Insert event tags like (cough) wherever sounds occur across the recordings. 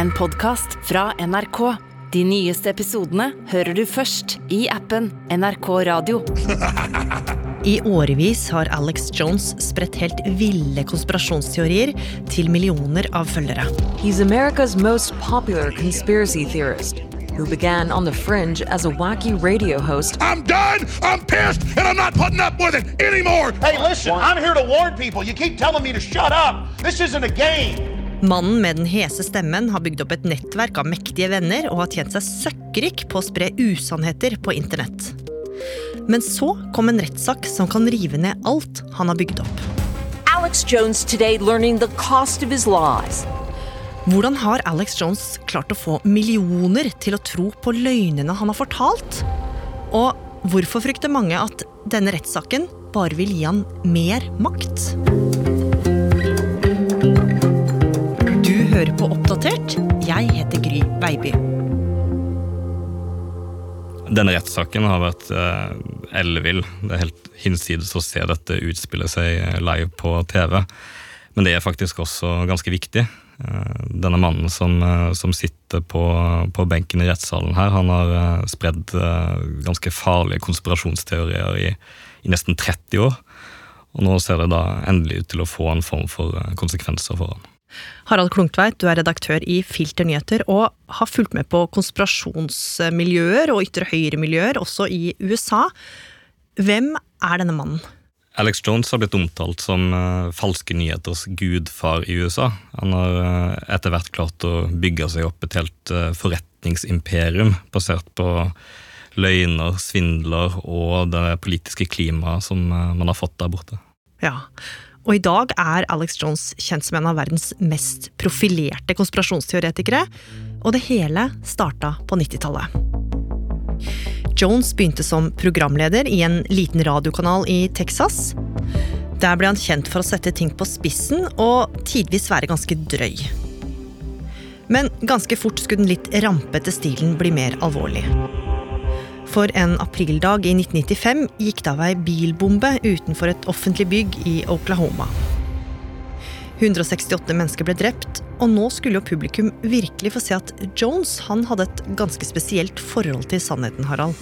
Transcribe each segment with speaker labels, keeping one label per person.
Speaker 1: en podkast fra NRK. De nyeste episodene hører du først i appen NRK Radio. (laughs)
Speaker 2: I årevis har Alex Jones spredt helt ville konspirasjonsteorier til millioner av følgere.
Speaker 3: He's America's most popular conspiracy theorist who began on the fringe as a wacky radio host
Speaker 4: I'm done. I'm pissed, and I'm not putting up with it anymore.
Speaker 5: Hey, listen, I'm here to warn people. You keep telling me to shut up. This isn't a game.
Speaker 2: Mannen med den hese stemmen har bygd opp et nettverk av mektige venner og har tjent seg søkkrik på å spre usannheter på internett. Men så kom en rettssak som kan rive ned alt han har bygd opp.
Speaker 6: Alex Jones today learning the cost of his lies.
Speaker 2: Hvordan har Alex Jones klart å få millioner til å tro på løgnene han har fortalt? Og hvorfor frykter mange at denne rettssaken bare vil gi han mer makt? Hører på Oppdatert. Jeg heter Gry Baby.
Speaker 7: Denne rettssaken har vært eh, ellevill. Det er helt hinsides å se dette utspille seg eh, live på TV. Men det er faktisk også ganske viktig. Eh, denne mannen som, eh, som sitter på, på benken i rettssalen her, han har spredd ganske farlige konspirasjonsteorier i, i nesten 30 år. Og nå ser det da endelig ut til å få en form for konsekvenser for han.
Speaker 2: Harald Klungtveit, du er redaktør i Filter nyheter og har fulgt med på konspirasjonsmiljøer og ytre høyre-miljøer også i USA. Hvem er denne mannen?
Speaker 7: Alex Jones har blitt omtalt som eh, falske nyheters gudfar i USA. Han har eh, etter hvert klart å bygge seg opp et helt eh, forretningsimperium basert på løgner, svindler og det politiske klimaet som man har fått der borte.
Speaker 2: Ja, og i dag er Alex Jones kjent som en av verdens mest profilerte konspirasjonsteoretikere, og det hele starta på 90-tallet. Jones begynte som programleder i en liten radiokanal i Texas. Der ble han kjent for å sette ting på spissen og tidvis være ganske drøy. Men ganske fort skulle den litt rampete stilen bli mer alvorlig. For en aprildag i 1995 gikk det av ei bilbombe utenfor et offentlig bygg i Oklahoma. 168 mennesker ble drept, og nå skulle jo publikum virkelig få se at Jones han hadde et ganske spesielt forhold til sannheten, Harald.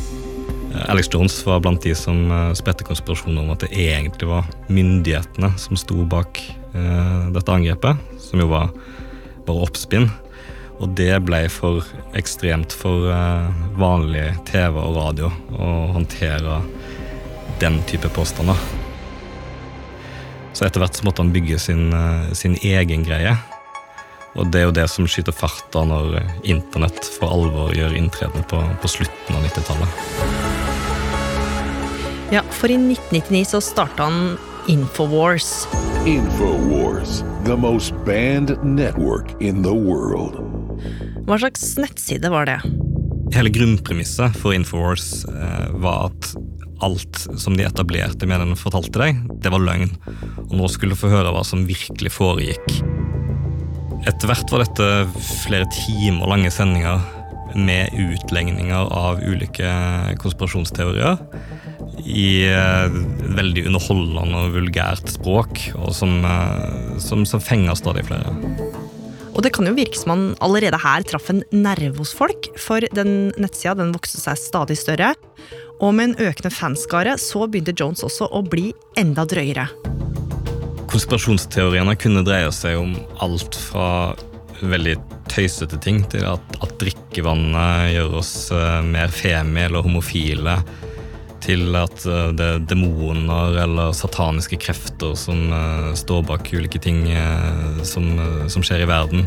Speaker 7: Alex Jones var blant de som eh, spredte konspirasjoner om at det egentlig var myndighetene som sto bak eh, dette angrepet, som jo var bare oppspinn. Og det ble for ekstremt for eh, vanlig TV og radio å håndtere den type påstander. Så etter hvert så måtte han bygge sin, eh, sin egen greie. Og det er jo det som skyter fart da når internett for alvor gjør inntreden på, på slutten av 90-tallet.
Speaker 2: Ja, for i 1999 så starta han Infowars.
Speaker 4: InfoWars, the most banned network in the world.
Speaker 2: Hva slags nettside var det?
Speaker 7: Hele grunnpremisset for Infowars eh, var at alt som de etablerte mediene fortalte deg, det var løgn. Og nå skulle du få høre hva som virkelig foregikk. Etter hvert var dette flere timer lange sendinger med utlegninger av ulike konspirasjonsteorier i eh, veldig underholdende og vulgært språk, og som, eh, som, som fenger stadig flere.
Speaker 2: Og det kan jo virke som han allerede her traff en nerve hos folk, for den nettsida den vokste seg stadig større. Og med en økende fanskare så begynte Jones også å bli enda drøyere.
Speaker 7: Konspirasjonsteoriene kunne dreie seg om alt fra veldig tøysete ting til at, at drikkevannet gjør oss eh, mer femi eller homofile, til at eh, det er demoner eller sataniske krefter som eh, står bak ulike ting eh, som, som skjer i verden,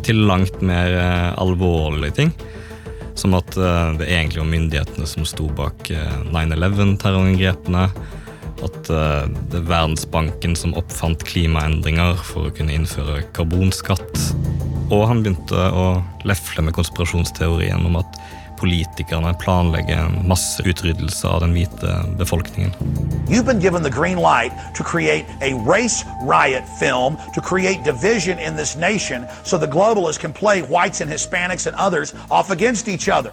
Speaker 7: til langt mer alvorlige ting. Som at det egentlig var myndighetene som sto bak eh, 9-11-terrorangrepene. At det er Verdensbanken som oppfant klimaendringer for å kunne innføre karbonskatt. Og han begynte å lefle med konspirasjonsteorien om at politikerne planlegger en masseutryddelse av den hvite befolkningen.
Speaker 5: You've been given the green light to create a race riot film to create division in this nation so the globalists can play whites and Hispanics and others off against each other.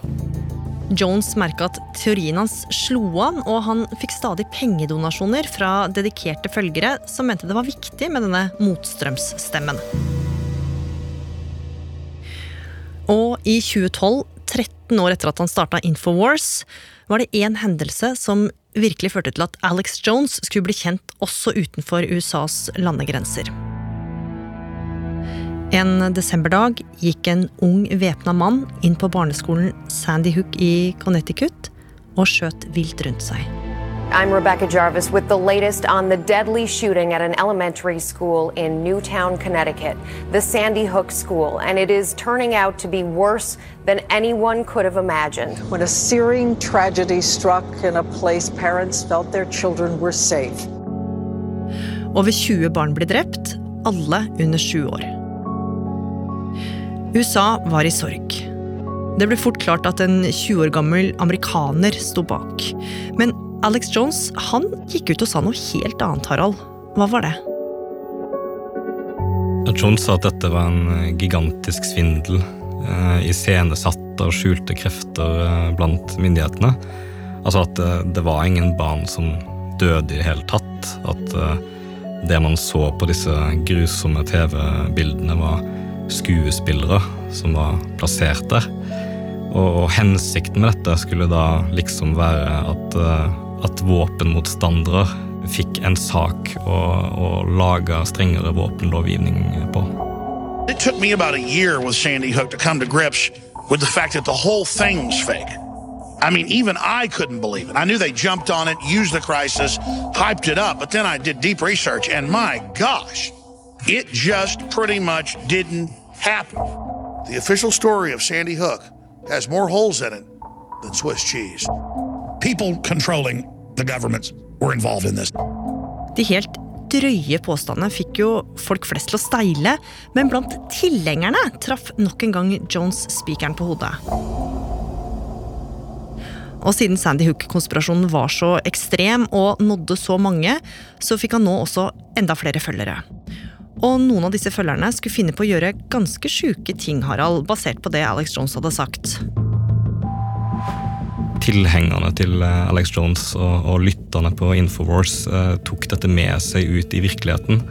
Speaker 2: Jones merka at teorien hans slo an, og han fikk stadig pengedonasjoner fra dedikerte følgere som mente det var viktig med denne motstrømsstemmen. Og i 2012, 13 år etter at han starta Infowars, var det én hendelse som virkelig førte til at Alex Jones skulle bli kjent også utenfor USAs landegrenser. En desemberdag gikk en ung væpna mann inn på barneskolen Sandy Hook i Connecticut og skjøt vilt rundt seg.
Speaker 8: I'm Rebecca Jarvis with the latest on the deadly shooting at an elementary school in Newtown, Connecticut, the Sandy Hook School, and it is turning out to be worse than anyone could have imagined.
Speaker 9: When a searing tragedy struck in a place parents felt their children were safe.
Speaker 2: Over 20 barn ble drept, alle under sju år. USA var i sorg. Det ble fort klart at en 20 år gammel amerikaner sto bak. Men Alex Jones han gikk ut og sa noe helt annet, Harald. Hva var det?
Speaker 7: Jones sa at dette var en eh, gigantisk svindel, eh, iscenesatt av skjulte krefter eh, blant myndighetene. Altså at det var ingen barn som døde i det hele tatt. At det man så på disse grusomme TV-bildene, var skuespillere som var plassert der. Og, hensikten med dette skulle da liksom være at at våpenmotstandere fikk en sak å, å lage strengere våpenlovgivning på.
Speaker 5: It took me about a year with Sandy Hook to come to grips with the fact that the whole thing was fake. I mean, even I couldn't believe it. I knew they jumped on it, used the crisis, hyped it up, but then I did deep research, and my gosh, it just pretty much didn't happen. The official story of Sandy Hook has more holes in it than Swiss cheese. People controlling the governments were involved in this.
Speaker 2: De helt drøye påstandene fikk jo folk flest til å steile, men blant tilhengerne traff nok en gang Jones spikeren på hodet. Og siden Sandy Hook-konspirasjonen var så ekstrem og nådde så mange, så fikk han nå også enda flere følgere. Og noen av disse følgerne skulle finne på å gjøre ganske sjuke ting, Harald, basert på det Alex Jones hadde sagt.
Speaker 7: Tilhengerne til eh, Alex Jones og, og lytterne på Infowars eh, tok dette med seg ut i virkeligheten.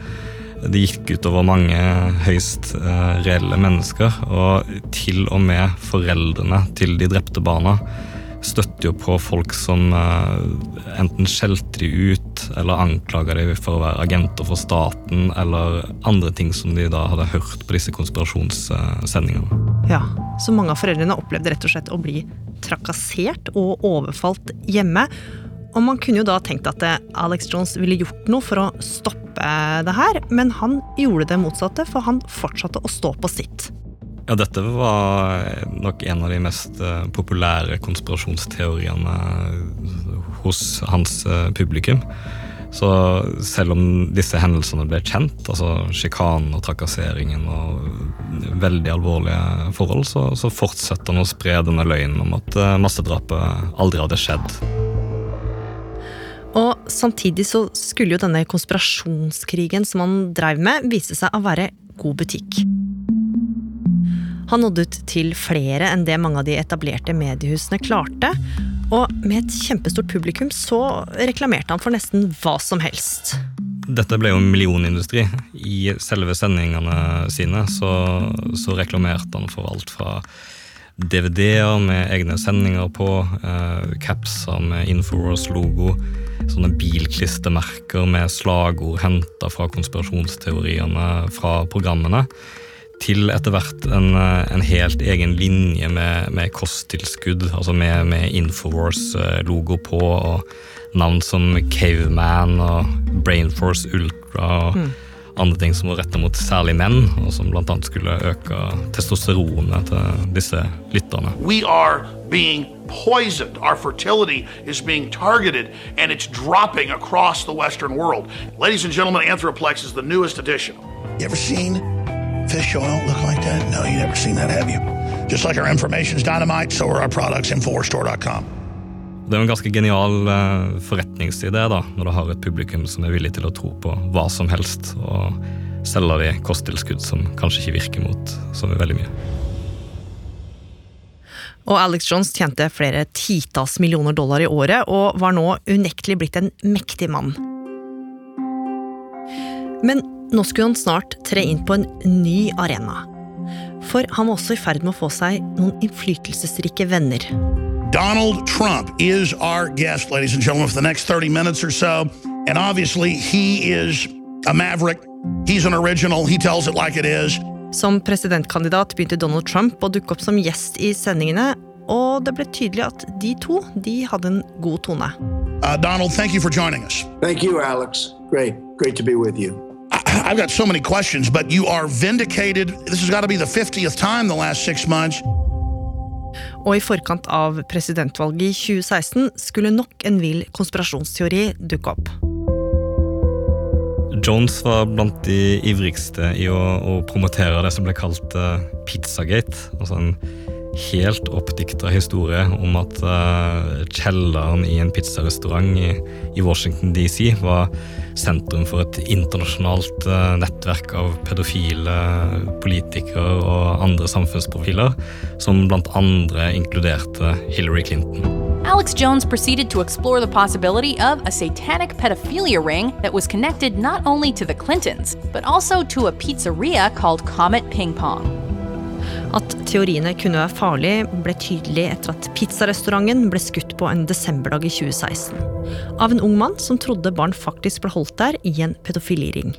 Speaker 7: Det gikk utover mange høyst eh, reelle mennesker, og til og med foreldrene til de drepte barna støtter jo på folk som eh, enten skjelte de ut eller anklaga dem for å være agenter for staten, eller andre ting som de da hadde hørt på disse konspirasjonssendingene.
Speaker 2: Ja, Så mange av foreldrene opplevde rett og slett å bli trakassert og overfalt hjemme. Og man kunne jo da tenkt at eh, Alex Jones ville gjort noe for å stoppe det her, men han gjorde det motsatte, for han fortsatte å stå på sitt.
Speaker 7: Ja, dette var nok en av de mest eh, populære konspirasjonsteoriene hos hans eh, publikum. Så selv om disse hendelsene ble kjent, altså sjikanen og trakasseringen og veldig alvorlige forhold, så, så fortsetter han å spre denne løgnen om at eh, massedrapet aldri hadde skjedd.
Speaker 2: Og samtidig så skulle jo denne konspirasjonskrigen som han drev med, vise seg å være god butikk. Han nådde ut til flere enn det mange av de etablerte mediehusene klarte. Og med et kjempestort publikum så reklamerte han for nesten hva som helst.
Speaker 7: Dette ble jo en millionindustri. I selve sendingene sine så, så reklamerte han for alt fra DVD-er med egne sendinger på, eh, capser med Infowars-logo, sånne bilklistremerker med slagord henta fra konspirasjonsteoriene fra programmene til etter hvert en, eh, en, helt egen linje med, med kosttilskudd, altså med, med Infowars-logo på, og navn som Caveman og Brainforce Ultra og mm. andre ting som var retta mot særlig menn, og som bl.a. skulle øke testosteronet til disse lytterne.
Speaker 5: We are being poisoned. Our fertility is being targeted, and it's dropping across the Western world. Ladies and gentlemen, Anthroplex is the newest addition. You ever seen fish oil look like that? No, you never seen that, have you? Just like our information's dynamite, so are our products, Inforstore.com.
Speaker 7: Det er en ganske genial uh, forretningsidé da, når du har et publikum som er villig til å tro på hva som helst, og selger de kosttilskudd som kanskje ikke virker mot så veldig mye.
Speaker 2: Og Alex Jones tjente flere titalls millioner dollar i året, og var nå unektelig blitt en mektig mann. Men nå skulle han snart tre inn på en ny arena. For han var også i ferd med å få seg noen innflytelsesrike venner.
Speaker 5: Donald Trump is our guest, ladies and gentlemen, for the next 30 minutes or so. And obviously, he is a maverick. He's an original. He tells it like it is.
Speaker 2: Som presidentkandidat begynte Donald Trump å dukke opp som gjest i sendingene, og det ble tydelig at de to de hadde en god tone.
Speaker 5: Uh, Donald, thank you for joining us.
Speaker 10: Thank you, Alex. Great. Great to be with you. (clears throat)
Speaker 5: I've got so many questions, but you are vindicated. This has got to be the 50th time the last six months.
Speaker 2: Og i forkant av presidentvalget i 2016 skulle nok en vill konspirasjonsteori dukke opp.
Speaker 7: Jones var blant de ivrigste i å, å promotere det som ble kalt uh, Pizzagate. Altså en helt oppdikta historie om at eh, kjelleren i en pizzarestaurant i, i Washington DC var sentrum for et internasjonalt eh, nettverk av pedofile politikere og andre samfunnsprofiler, som blant andre inkluderte Hillary Clinton.
Speaker 11: Alex Jones proceeded to explore the possibility of a satanic pedophilia ring that was connected not only to the Clintons, but also to a pizzeria called Comet Ping Pong.
Speaker 2: At teoriene kunne være farlige, ble tydelig etter at pizzarestauranten ble skutt på en desemberdag i 2016. Av en ung mann som trodde barn faktisk ble holdt der i en pedofiliring.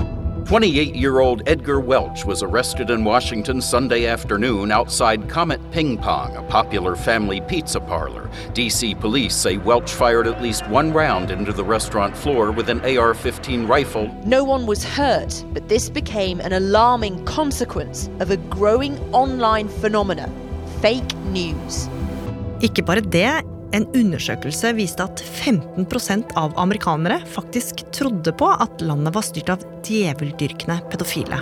Speaker 12: 28 year old Edgar Welch was arrested in Washington Sunday afternoon outside Comet Ping Pong, a popular family pizza parlor. DC police say Welch fired at least one round into the restaurant floor with an AR 15 rifle.
Speaker 13: No one was hurt, but this became an alarming consequence of a growing online phenomenon fake news.
Speaker 2: Ikke bare det, en undersøkelse viste at 15% av amerikanere faktisk trodde på at landet var styrt av djeveldyrkende pedofile.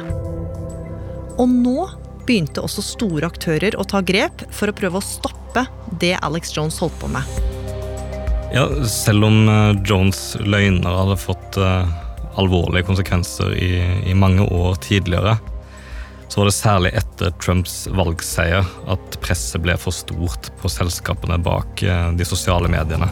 Speaker 2: Og nå begynte også store aktører å ta grep for å prøve å stoppe det Alex Jones holdt på med.
Speaker 7: Ja, selv om eh, Jones' løgner hadde fått eh, alvorlige konsekvenser i, i mange år tidligere, så var det særlig etter Trumps valgseier at presset ble for stort på selskapene bak eh, de sosiale mediene.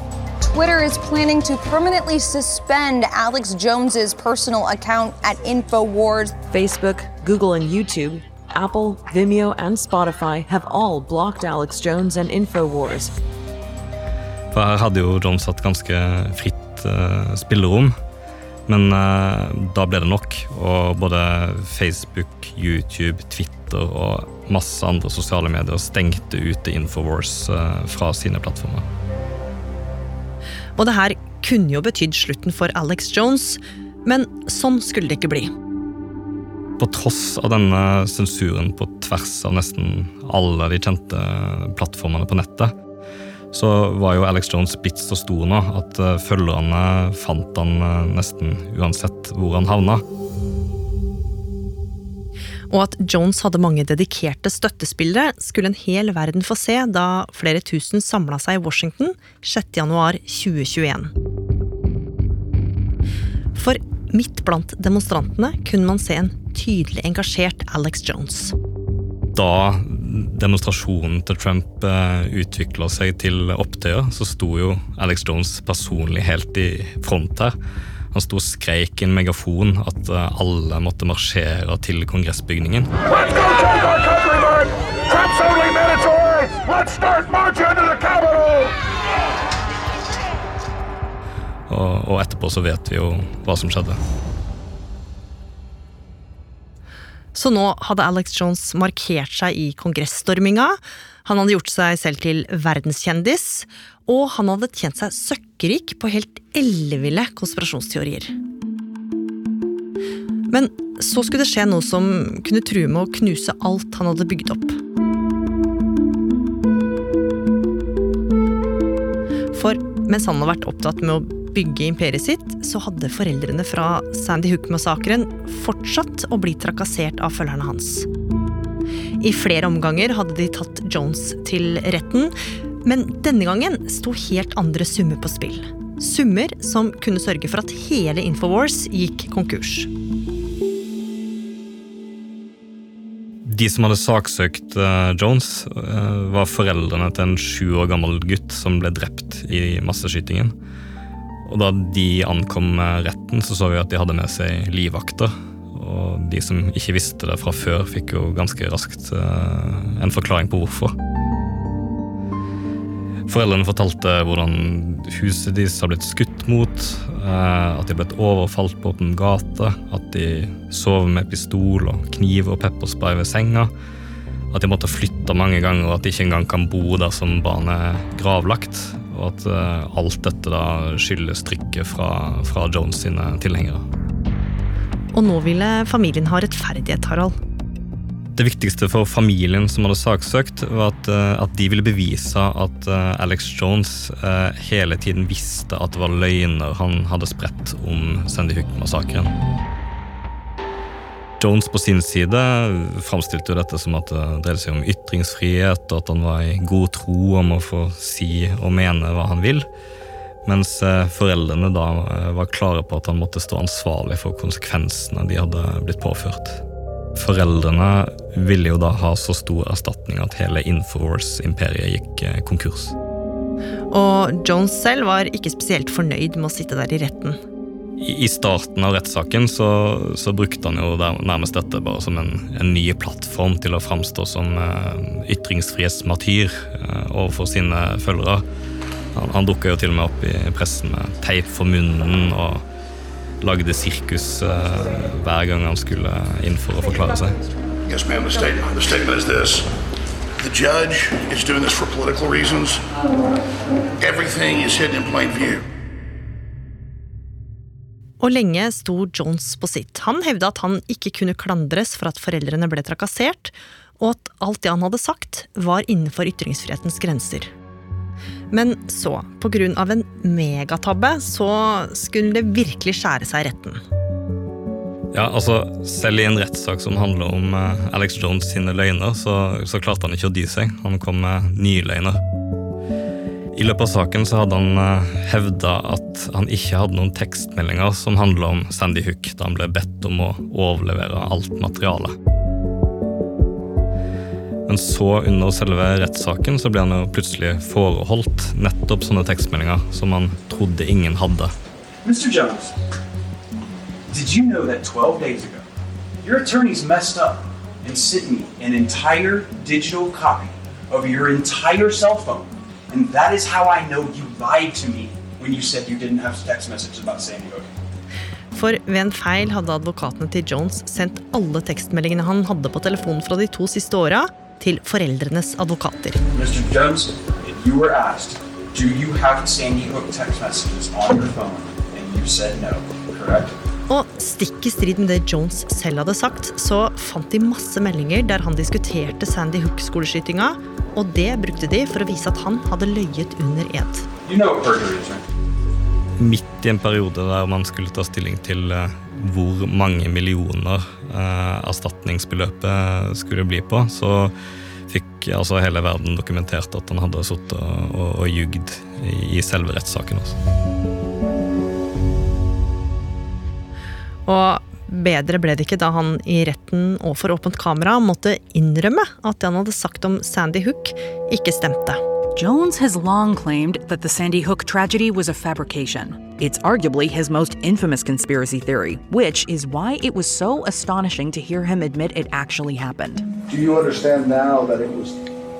Speaker 14: Twitter is planning to permanently suspend Alex Jones's personal account at InfoWars.
Speaker 3: Facebook, Google, and YouTube, Apple, Vimeo, and Spotify have all blocked Alex Jones and InfoWars.
Speaker 7: For her hadde jo Jones hatt ganske fritt eh, spillerom. Men uh, da ble det nok, og både Facebook, YouTube, Twitter og masse andre sosiale medier stengte ute Infowars uh, fra sine plattformer.
Speaker 2: Og det her kunne jo betydd slutten for Alex Jones, men sånn skulle det ikke bli.
Speaker 7: På tross av denne sensuren på tvers av nesten alle de kjente plattformene på nettet, så var jo Alex Jones blitt så stor nå at eh, følgerne fant han eh, nesten uansett hvor han havna.
Speaker 2: Og at Jones hadde mange dedikerte støttespillere, skulle en hel verden få se da flere tusen samla seg i Washington 6.1.2021. For midt blant demonstrantene kunne man se en tydelig engasjert Alex Jones.
Speaker 7: Da demonstrasjonen til Trump uh, utvikla seg til opptøyer, så sto jo Alex Jones personlig helt i front her. Han sto og skreik i en megafon at uh, alle måtte marsjere til kongressbygningen. Og, og etterpå så vet vi jo hva som skjedde.
Speaker 2: Så nå hadde Alex Jones markert seg i kongressstorminga. Han hadde gjort seg selv til verdenskjendis, og han hadde tjent seg søkkrik på helt elleville konspirasjonsteorier. Men så skulle det skje noe som kunne true med å knuse alt han hadde bygd opp. For mens han hadde vært opptatt med å bygge imperiet sitt, så hadde foreldrene fra Sandy Hook-massakren fortsatt å bli trakassert av følgerne hans. I flere omganger hadde de tatt Jones til retten, men denne gangen sto helt andre summer på spill. Summer som kunne sørge for at hele Infowars gikk konkurs.
Speaker 7: De som hadde saksøkt uh, Jones, uh, var foreldrene til en sju år gammel gutt som ble drept i masseskytingen. Og da de ankom retten, så så vi at de hadde med seg livvakter. og de som ikke visste det fra før, fikk jo ganske raskt eh, en forklaring på hvorfor. Foreldrene fortalte hvordan huset deres har blitt skutt mot, eh, at de har blitt overfalt på åpen gate, at de sover med pistol og kniv og pepperspray ved senga, at de måtte flytte mange ganger, og at de ikke engang kan bo der som barnet er gravlagt. Og at uh, alt dette da skyldes trykket fra, fra Jones sine tilhengere.
Speaker 2: Og nå ville familien ha rettferdighet, Harald.
Speaker 7: Det viktigste for familien som hadde saksøkt, var at, uh, at de ville bevise at uh, Alex Jones hele tiden visste at det var løgner han hadde spredt om Sandy Hook-massakren. Jones på sin side framstilte jo dette som at det dreide seg om ytringsfrihet, og at han var i god tro om å få si og mene hva han vil. Mens eh, foreldrene da eh, var klare på at han måtte stå ansvarlig for konsekvensene de hadde blitt påført. Foreldrene ville jo da ha så stor erstatning at hele Infowars-imperiet gikk eh, konkurs.
Speaker 2: Og Jones selv var ikke spesielt fornøyd med å sitte der i retten.
Speaker 7: I starten av rettssaken så, så, brukte han jo nærmest dette bare som en, en ny plattform til å framstå som uh, ytringsfrihetsmartyr uh, overfor sine følgere. Han, han dukka jo til og med opp i pressen med teip for munnen og lagde sirkus uh, hver gang han skulle inn for å forklare seg.
Speaker 5: Yes, ma'am, the statement, the statement. The judge is doing this for political reasons. Everything is hidden in plain view.
Speaker 2: Og lenge sto Jones på sitt. Han hevda at han ikke kunne klandres for at foreldrene ble trakassert, og at alt det han hadde sagt, var innenfor ytringsfrihetens grenser. Men så, av en megatabbe, så skulle det virkelig skjære seg i retten.
Speaker 7: Ja, altså, Selv i en rettssak som handler om eh, Alex Jones sine løgner, så, så klarte han ikke å dy seg. Han kom med nye løgner. I løpet av saken så hadde han eh, hevda at han ikke hadde noen tekstmeldinger som handla om Sandy Hook, da han ble bedt om å overlevere alt materialet. Men så, under selve rettssaken, så ble han jo plutselig foreholdt nettopp sånne tekstmeldinger som han trodde ingen hadde.
Speaker 15: Mr. Jones, did you know that 12 days ago, your attorneys messed up and sent me an entire digital copy of your entire cell phone And that is how I know you lied to me when you said you didn't have text messages about Sandy Hook.
Speaker 2: For ved en feil hadde advokatene til Jones sendt alle tekstmeldingene han hadde på telefonen fra de to siste åra, til foreldrenes advokater.
Speaker 15: Mr. Jones, you were asked, do you have Sandy Hook text messages on your phone? And you said no, correct?
Speaker 2: Og stikk i strid med det Jones selv hadde sagt, så fant de masse meldinger der han diskuterte Sandy Hook-skoleskytinga og det brukte de for å vise at han hadde løyet under ed.
Speaker 15: You know
Speaker 7: Midt i en periode der man skulle ta stilling til uh, hvor mange millioner eh, erstatningsbeløpet skulle bli på, så fikk altså hele verden dokumentert at han hadde sittet og, og, og jugd i, i selve rettssaken. Også.
Speaker 2: Og Bedre ble det ikke da han i retten og for åpent kamera måtte innrømme at det han hadde sagt om Sandy Hook, ikke stemte.
Speaker 16: Jones has long claimed that the Sandy Hook tragedy was a fabrication. It's arguably his most infamous conspiracy theory, which is why it was so astonishing to hear him admit it actually happened.
Speaker 17: Do you understand now that it was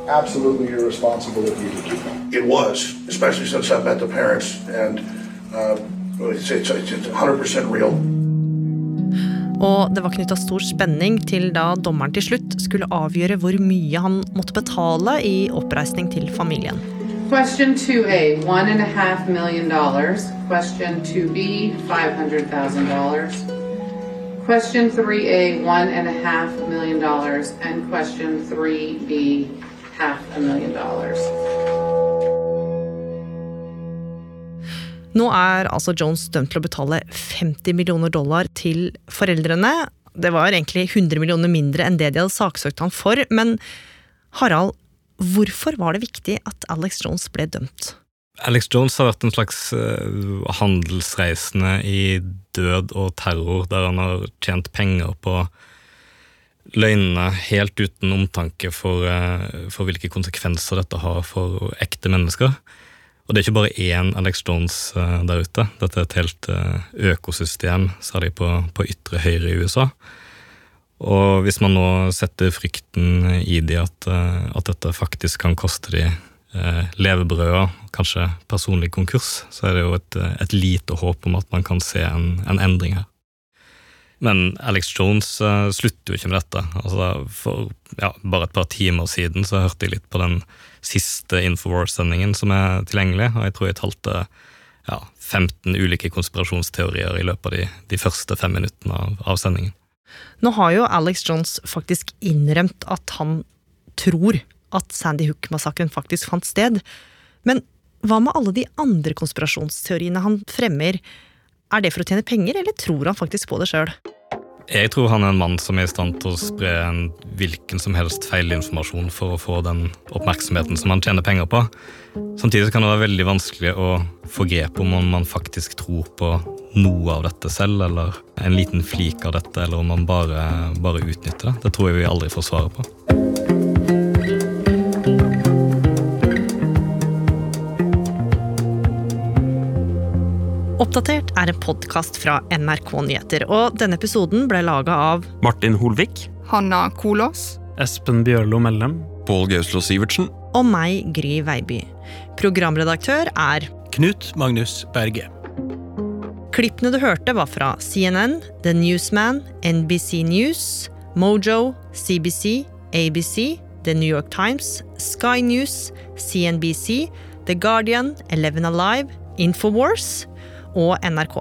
Speaker 17: absolutely irresponsible of you to do that?
Speaker 5: It was, especially since I met the parents, and uh, it's, it's, it's 100% real.
Speaker 2: Og det var knytta stor spenning til da dommeren til slutt skulle avgjøre hvor mye han måtte betale i oppreisning til familien.
Speaker 18: Question 2A, one and a half million dollars. Question 2B, $500,000. Question 3A, one and a half million dollars. And question 3B, half a million dollars.
Speaker 2: Nå er altså Jones dømt til å betale 50 millioner dollar til foreldrene. Det var egentlig 100 millioner mindre enn det de hadde saksøkt han for, men Harald, hvorfor var det viktig at Alex Jones ble dømt?
Speaker 7: Alex Jones har vært en slags uh, handelsreisende i død og terror, der han har tjent penger på løgnene helt uten omtanke for, uh, for hvilke konsekvenser dette har for ekte mennesker. Og det er ikke bare én Alex Jones eh, der ute. Dette er et helt eh, økosystem, særlig på, på ytre høyre i USA. Og hvis man nå setter frykten i de at, eh, at dette faktisk kan koste de eh, levebrød kanskje personlig konkurs, så er det jo et, et lite håp om at man kan se en, en endring her. Men Alex Jones uh, slutter jo ikke med dette. Altså, for ja, bare et par timer siden så hørte jeg litt på den siste Infowars-sendingen som er tilgjengelig, og jeg tror jeg talte ja, 15 ulike konspirasjonsteorier i løpet av de, de første fem minuttene av, av sendingen.
Speaker 2: Nå har jo Alex Jones faktisk innrømt at han tror at Sandy Hook-massakren faktisk fant sted. Men hva med alle de andre konspirasjonsteoriene han fremmer? Er det for å tjene penger, eller tror han faktisk på det sjøl?
Speaker 7: Jeg tror han er en mann som er i stand til å spre en hvilken som helst feilinformasjon for å få den oppmerksomheten som han tjener penger på. Samtidig kan det være veldig vanskelig å få grep om om man faktisk tror på noe av dette selv, eller en liten flik av dette, eller om man bare, bare utnytter det. Det tror jeg vi aldri får svaret på.
Speaker 2: Oppdatert er en podkast fra NRK Nyheter, og denne episoden ble laga av
Speaker 19: Martin Holvik.
Speaker 20: Hanna Kolås.
Speaker 19: Espen Bjørlo Mellem.
Speaker 21: Pål Gauslo Sivertsen.
Speaker 2: Og meg, Gry Veiby. Programredaktør er
Speaker 22: Knut Magnus Berge.
Speaker 2: Klippene du hørte, var fra CNN, The Newsman, NBC News, Mojo, CBC, ABC, The New York Times, Sky News, CNBC, The Guardian, Eleven Alive, Infowars og NRK.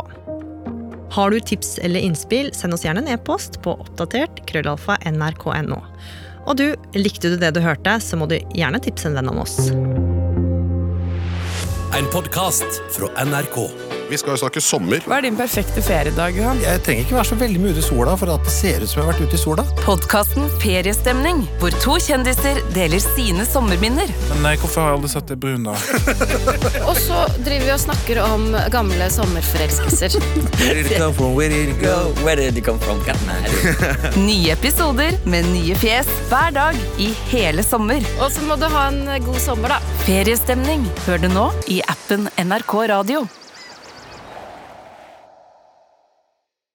Speaker 2: Har du tips eller innspill, send oss gjerne en e-post på oppdatert krøllalfa nrk.no. Og du, likte du det du hørte, så må du gjerne tipse en venn om oss.
Speaker 22: En podkast fra NRK.
Speaker 23: Vi skal jo snakke sommer.
Speaker 24: Hva er din perfekte feriedag, Johan?
Speaker 23: Jeg trenger ikke være så veldig mye ute i sola for at det ser ut som jeg har vært ute i sola.
Speaker 25: Podkasten Feriestemning, hvor to kjendiser deler sine sommerminner.
Speaker 23: Men nei, hvorfor har jeg aldri sett det brun, da? (laughs)
Speaker 26: og så driver vi og snakker om gamle sommerforelskelser.
Speaker 27: Where did it come from? Where did it go? Where did it come from? (laughs)
Speaker 25: nye episoder med nye fjes hver dag i hele sommer.
Speaker 26: Og så må du ha en god sommer, da.
Speaker 25: Feriestemning hører du nå i appen NRK Radio.